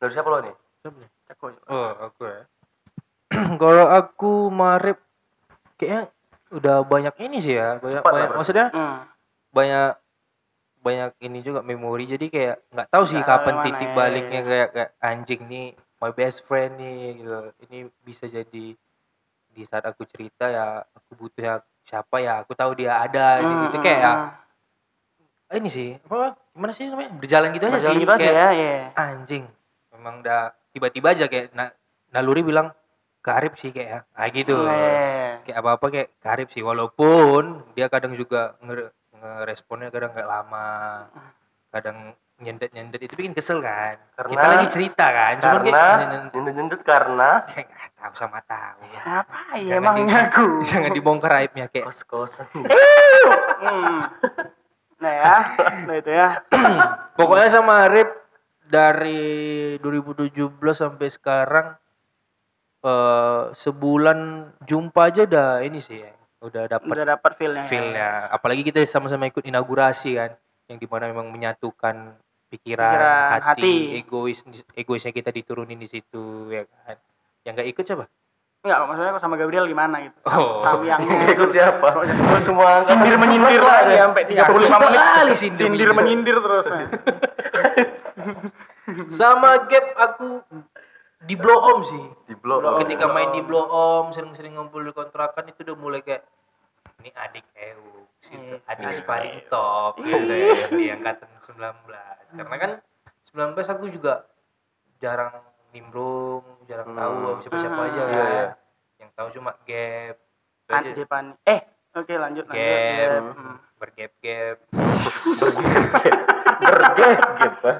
Dari siapa lo nih? Ceko. Oh, aku ya. Kalau aku Marip kayaknya udah banyak ini sih ya, banyak, Cepat banyak maksudnya Hmm. banyak banyak ini juga memori jadi kayak nggak tahu sih kapan titik ya, baliknya ya. kayak kayak anjing nih my best friend nih gitu ini bisa jadi di saat aku cerita ya aku butuh ya siapa ya aku tahu dia ada Hmm, gitu hmm, kayak ya hmm. ini sih apa gimana sih namanya berjalan gitu aja Berjalan sih gitu aja kayak ya, ya. anjing memang udah tiba-tiba aja kayak na- naluri bilang karib sih kayak ya. Ah gitu. Eh, kayak apa apa kayak karib sih. Walaupun dia kadang juga nge- ngeresponnya kadang nggak lama. Kadang nyendet nyendet itu bikin kesel kan. Karena- kita lagi cerita kan. Cuman Karena kayak nyendut nyendut karena kayak nggak tahu sama tahu. Ya apa ya Jangan emangnya di- aku? jangan dibongkar aibnya kayak. Kos kosan. Hmm. Nah ya, nah itu ya. pokoknya sama Arif dari 2017 sampai sekarang eh sebulan jumpa aja udah ini sih ya udah dapat Udah dapat feel-nya. ya. feel-nya. Apalagi kita sama-sama ikut inaugurasi kan, yang di mana memang menyatukan pikiran, Pikiran, hati, hati. egois, egoisnya kita diturunin di situ ya kan. Yang nggak ikut siapa? Enggak, maksudnya aku sama Gabriel gimana gitu. Oh. Samyangnya Itu siapa? Lu semua sindir menyindir lah lagi ada. sampai 35 Suka menit. kali sindir Sindir menyindir terus. Sama Gap aku di blow om sih. Di blok. Ketika main di blow om, sering-sering ngumpul di kontrakan itu udah mulai kayak ini adik EU, gitu. Yes, adik paling EU. top gitu ya, di angkatan 19. Karena kan 19 aku juga jarang nimbrung, jarang tahu Hmm. siapa-siapa aja Hmm. kan. Iya, iya. Yang tahu cuma Gap. Itu Pan aja. Jepan. Eh, oke lanjut lanjut. Gap, Gap. Hmm. bergap-gap. Bergep gitu.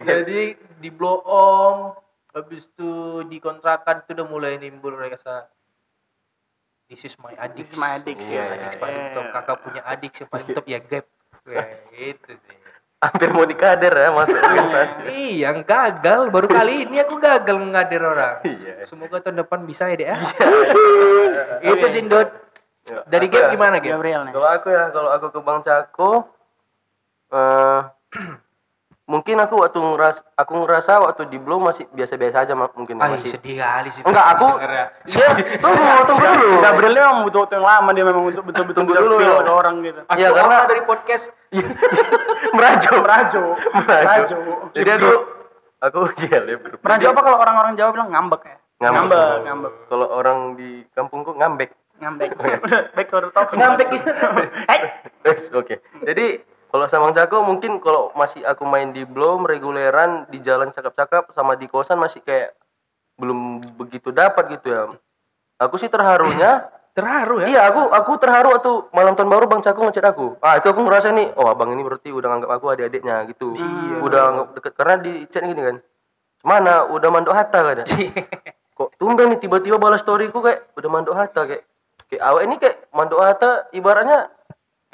Jadi di blow om, habis itu di kontrakan itu udah mulai nimbul rasa This is my adik. This is my adik, iya, adik iya, paling iya. top. Kakak punya adik yang paling top ya gap. Kayak gitu sih. Hampir mau dikader ya masuk organisasi. Iya, yang gagal. Baru kali ini aku gagal ngadir orang. Iya. Semoga tahun depan bisa ya, Dek. ya. Itu sih, Dot. Ya, Dari gap ya. gimana, Gap? Gabriel. Kalau aku ya, kalau aku ke Bang Cako, eh mungkin aku waktu ngeras, aku ngerasa waktu di Blow masih biasa-biasa aja ma- mungkin Ah, masih. sedih kali sih. Enggak, aku dengernya. dia tunggu, tunggu dulu. Gabriel ini memang butuh waktu yang lama dia memang untuk betul-betul Tunggu bisa dulu. feel ke orang gitu. Aku Iya, karena dari podcast merajo, Merajo. Merajo. Jadi aku aku iya lebih. Merajo apa kalau orang-orang Jawa bilang ngambek ya? Ngambek. Ngambek, ngambek. Kalau orang di kampungku ngambek. Ngambek. Udah, back to the topic. Ngambek gitu. Eh, Oke. Jadi kalau sama Bang Cako mungkin kalau masih aku main di Bloom reguleran di jalan cakap-cakap sama di kosan masih kayak belum begitu dapat gitu ya. Aku sih terharunya Terharu ya. Iya, aku aku terharu waktu malam tahun baru Bang Cako ngechat aku. Ah, itu aku ngerasa nih, oh abang ini berarti udah nganggap aku adik-adiknya gitu. Udah anggap deket karena di chat gini kan. Mana udah mandok hatta kan. Kok tumben nih tiba-tiba balas storyku kayak udah mandok hatta kayak kayak awak ini kayak mandok hatta ibaratnya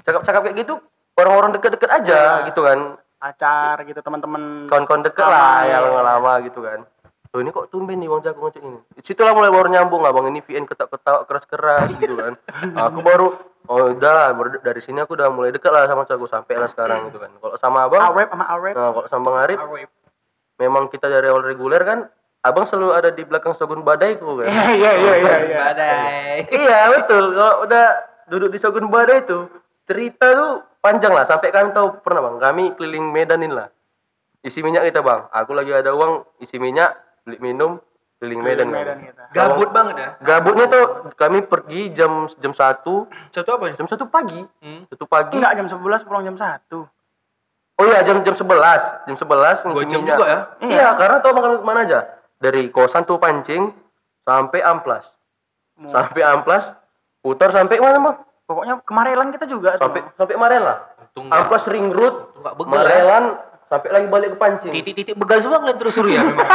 cakap-cakap kayak gitu orang-orang deket-deket aja gitu kan. pacar gitu teman-teman. Kawan-kawan deket lah ya. yang lama gitu kan. Loh ini kok tumben nih Bang Cako ngecek ini. Situlah mulai baru nyambung abang ini VN ketak-ketak keras-keras gitu kan. Aku baru oh udah dari sini aku udah mulai deket lah sama Cako sampai lah sekarang gitu kan. Kalau sama abang, Arep sama Arep. nah kalau sama Bang Arif memang kita dari awal reguler kan abang selalu ada di belakang Shogun Badaiku kan. Iya iya iya iya. iya. Badai. iya betul. Kalau udah duduk di Shogun Badai itu cerita tuh panjang lah. Sampai kami tahu pernah bang, kami keliling Medanin lah. Isi minyak kita bang. Aku lagi ada uang, isi minyak, beli minum, keliling Medan. Bang. Medan kita. Gabut banget ya. Gabutnya tuh kami pergi jam jam satu, Satu apa jam satu pagi, Hmm. satu pagi. Enggak jam 11 pulang jam 1. Oh iya jam jam sebelas, jam sebelas ngisi jam minyak. juga ya? Iya, karena tau makan ke mana aja. Dari kosan tuh pancing sampai amplas, sampai amplas, putar sampai mana bang? Pokoknya kemarelan kita juga tuh. Sampai sampai Marelan. Nggak- Amplas ring road, ya. Marelan, sampai lagi balik ke pancing. Titik-titik begal semua kalian terus suruh ya memang.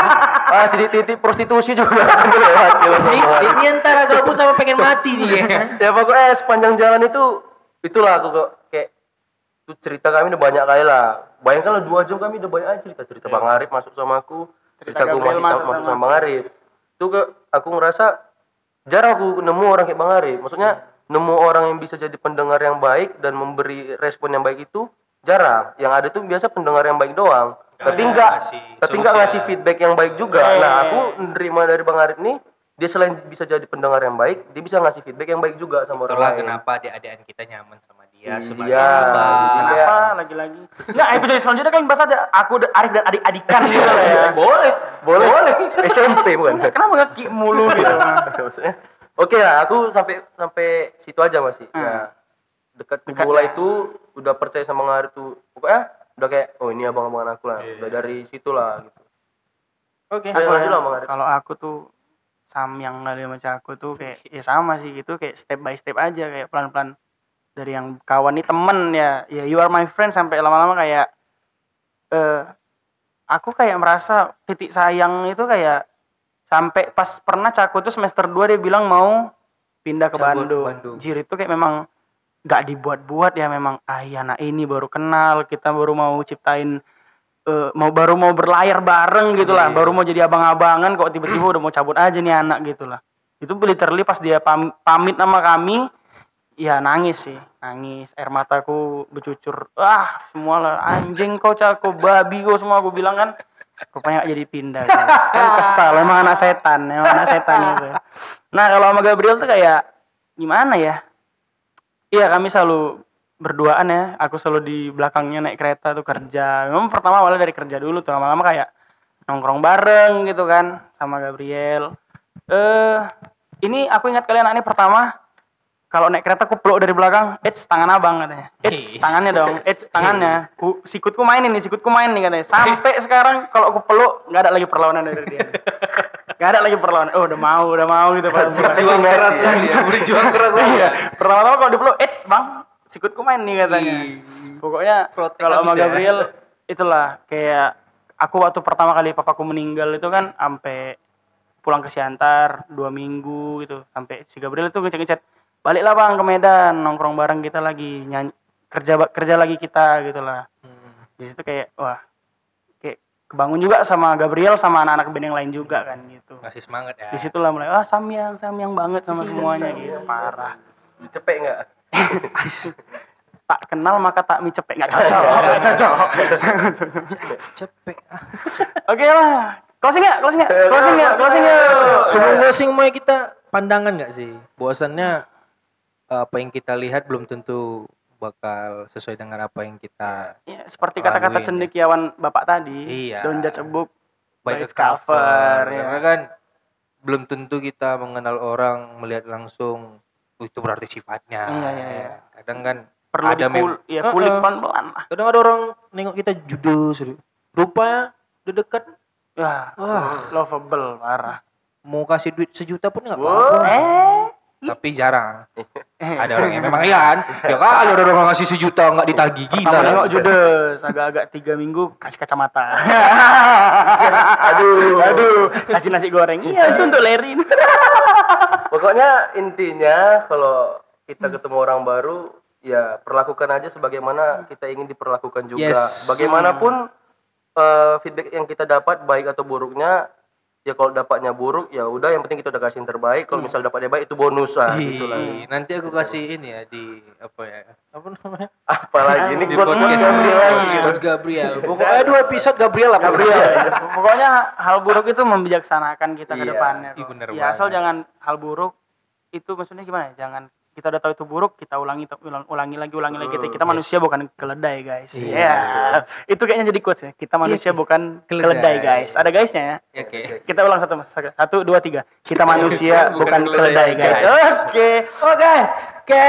Ah titik-titik prostitusi juga lewati lah ini, ini antara gabut sama pengen mati nih ya. ya pokoknya sepanjang jalan itu itulah aku kok kayak itu cerita kami udah banyak kali lah bayangkan lah dua jam kami udah banyak aja cerita cerita bang Arif masuk sama aku cerita, aku Gabriel masih masuk sama, masuk sama sama bang Arif itu ke aku ngerasa jarang aku nemu orang kayak bang Arif maksudnya nemu orang yang bisa jadi pendengar yang baik dan memberi respon yang baik itu jarang yang ada tuh biasa pendengar yang baik doang tapi enggak ngasih tapi enggak ngasih ya. feedback yang baik juga Eh. nah aku nerima dari bang Arif nih dia selain bisa jadi pendengar yang baik dia bisa ngasih feedback yang baik juga sama orang Itulah lain kenapa adik-adik kita nyaman sama dia sebagai Iya. abang. Kayak- Kenapa lagi-lagi? Enggak, episode selanjutnya kalian bahas aja aku Arif dan adik-adikan gitu lah ya. boleh boleh SMP bukan Kenapa nggak mulu gitu? maksudnya oke lah aku sampai sampai situ aja masih Hmm. ya dekat bola ya. itu udah percaya sama Ngarif tuh pokoknya udah kayak oh ini abang-abangan aku lah Iya. udah dari situ lah gitu Oke. Ayo, Aku lanjut lah, Bang Arif. kalau aku tuh sam yang kali macam aku tuh kayak ya sama sih gitu kayak step by step aja kayak pelan-pelan dari yang kawan nih temen ya ya you are my friend sampai lama-lama kayak eh aku kayak merasa titik sayang itu kayak sampai pas pernah caku tuh semester 2 dia bilang mau pindah ke Cabut Bandung. Bandung. Jir itu kayak memang nggak dibuat-buat ya memang ah ya anak ini baru kenal kita baru mau ciptain eh, mau baru mau berlayar bareng gitu lah Iya. baru mau jadi abang-abangan kok tiba-tiba udah mau cabut aja nih anak gitu lah itu literally pas dia pam- pamit sama kami ya nangis sih nangis air mataku bercucur ah semua lah anjing kau cako babi kau semua aku bilang kan rupanya jadi pindah guys. kan kesal emang anak setan emang anak setan itu. Nah kalau sama Gabriel tuh kayak gimana ya? Iya kami selalu berduaan ya. Aku selalu di belakangnya naik kereta tuh kerja. Memang pertama awalnya dari kerja dulu tuh. Lama-lama kayak nongkrong bareng gitu kan sama Gabriel. Eh ini aku ingat kalian anak ini pertama kalau naik kereta aku peluk dari belakang, Eits tangan abang katanya. Eits tangannya dong, Eits tangannya. Ku, sikutku mainin nih, sikutku main nih katanya. Sampai sekarang kalau aku peluk nggak ada lagi perlawanan dari dia. Gak ada lagi perlawanan. Oh udah mau, udah mau gitu. Berjuang keras ya. Berjuang keras. Iya. Pertama-tama kalau dipeluk, Eits bang, sikutku main nih katanya. Pokoknya kalau sama ya. Gabriel itulah kayak aku waktu pertama kali papaku meninggal itu kan sampai pulang ke Siantar dua minggu gitu sampai si Gabriel itu ngechat-ngechat baliklah bang ke Medan nongkrong bareng kita lagi nyanyi kerja kerja lagi kita gitu lah Hmm. di situ kayak wah kayak kebangun juga sama Gabriel sama anak-anak band yang lain juga kan gitu. Ngasih semangat ya. di situlah mulai ah samyang samyang banget sama semuanya gitu. Parah. Cepet nggak? Tak kenal maka tak mie cepek. Nggak cocok. Nggak cocok. Cepet. oke lah. Closing ya closing ya closing ya closing ya Semua closing mau kita pandangan nggak sih? Bahwasannya apa yang kita lihat belum tentu bakal sesuai dengan apa yang kita Ya, seperti kata-kata Laluin, cendekiawan bapak tadi Iya. don't judge a book by by its cover ya ya. kan? Belum tentu kita mengenal orang melihat langsung "Oh, itu berarti sifatnya Iya, iya, iya. kadang kan perlu ada dikul mem- ya kulik pelan-pelan lah. Kadang ada orang nengok kita judes rupanya udah dekat wah Wah. lovable parah. Mau kasih duit sejuta pun nggak apa-apa. Eh tapi jarang. Ada orang yang memang iya kan ya kali ada orang ngasih sejuta nggak ditagih gila. Pertama nengok judes? Agak-agak tiga minggu kasih kacamata. Aduh. Aduh kasih nasi goreng. Iya itu untuk Lerin. Pokoknya intinya kalau kita ketemu orang baru ya perlakukan aja sebagaimana kita ingin diperlakukan juga. Yes. bagaimanapun eh, feedback yang kita dapat baik atau buruknya ya kalau dapatnya buruk ya udah yang penting kita udah kasih yang terbaik. Kalau misal dapatnya baik itu bonus lah gitu lah. Nanti aku kasih ini ya di apa ya apa namanya? Apalagi ini di quotes podcast. Gabriel. Lagi Coach Gabriel. Pokoknya dua episode Gabriel lah. Gabriel. Pokoknya hal buruk itu membijaksanakan kita ke Iya. depannya. Ya asal jangan hal buruk itu maksudnya gimana ya? Jangan kita udah tahu itu buruk, kita ulangi ulang- ulangi lagi ulangi lagi kita, kita manusia bukan keledai, guys. Iya. Itu kayaknya jadi quotes ya. Kita manusia bukan keledai. keledai, guys. Ada guysnya ya. Ya, oke Kita ulang satu satu dua tiga. Kita manusia bukan bukan keledai, keledai, guys. Oke. Oke, oke,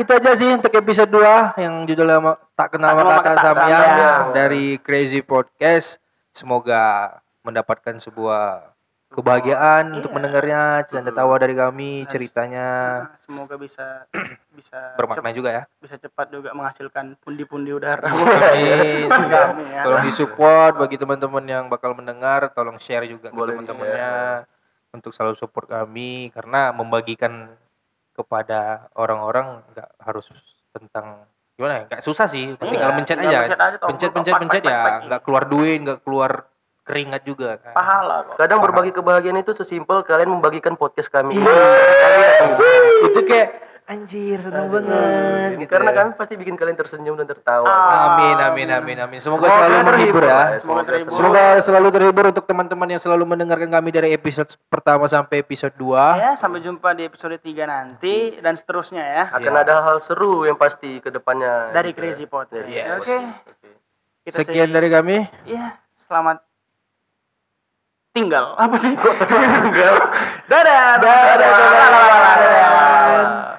itu aja sih untuk episode 2 yang judulnya tak kenal Tak maka tak Tak Samyang. dari Crazy Podcast. Semoga mendapatkan sebuah kebahagiaan untuk mendengarnya, canda tawa dari kami, ceritanya. Nah, Semoga bisa bisa bermakna juga ya. bisa cepat juga menghasilkan pundi-pundi udara. Amin. Amin, ya. Tolong disupport bagi teman-teman yang bakal mendengar, tolong share juga ke Boleh teman-temannya untuk selalu support kami. Karena membagikan kepada orang-orang nggak harus tentang gimana ya nggak susah sih. Tinggal Iya, mencet aja. mencet aja, pencet pencet pencet pak, ya nggak keluar duit nggak keluar keringat juga kan Pahala kok. kadang berbagi kebahagiaan itu sesimpel kalian membagikan podcast kami itu kayak anjir seneng banget gitu karena ya. kami pasti bikin kalian tersenyum dan tertawa amin amin amin amin semoga, selalu menghibur ya semoga terhibur Semoga selalu terhibur untuk teman-teman yang selalu mendengarkan kami dari episode pertama sampai episode 2. Ya, sampai jumpa di episode 3 nanti dan seterusnya ya. akan ada hal seru yang pasti ke depannya Dari gitu. Crazy Podcast. Yes. Oke. Kita Sekian say- dari kami. Iya, selamat tinggal. Apa sih? Kok tinggal dadah dadah dadah, dadah, dadah, dadah.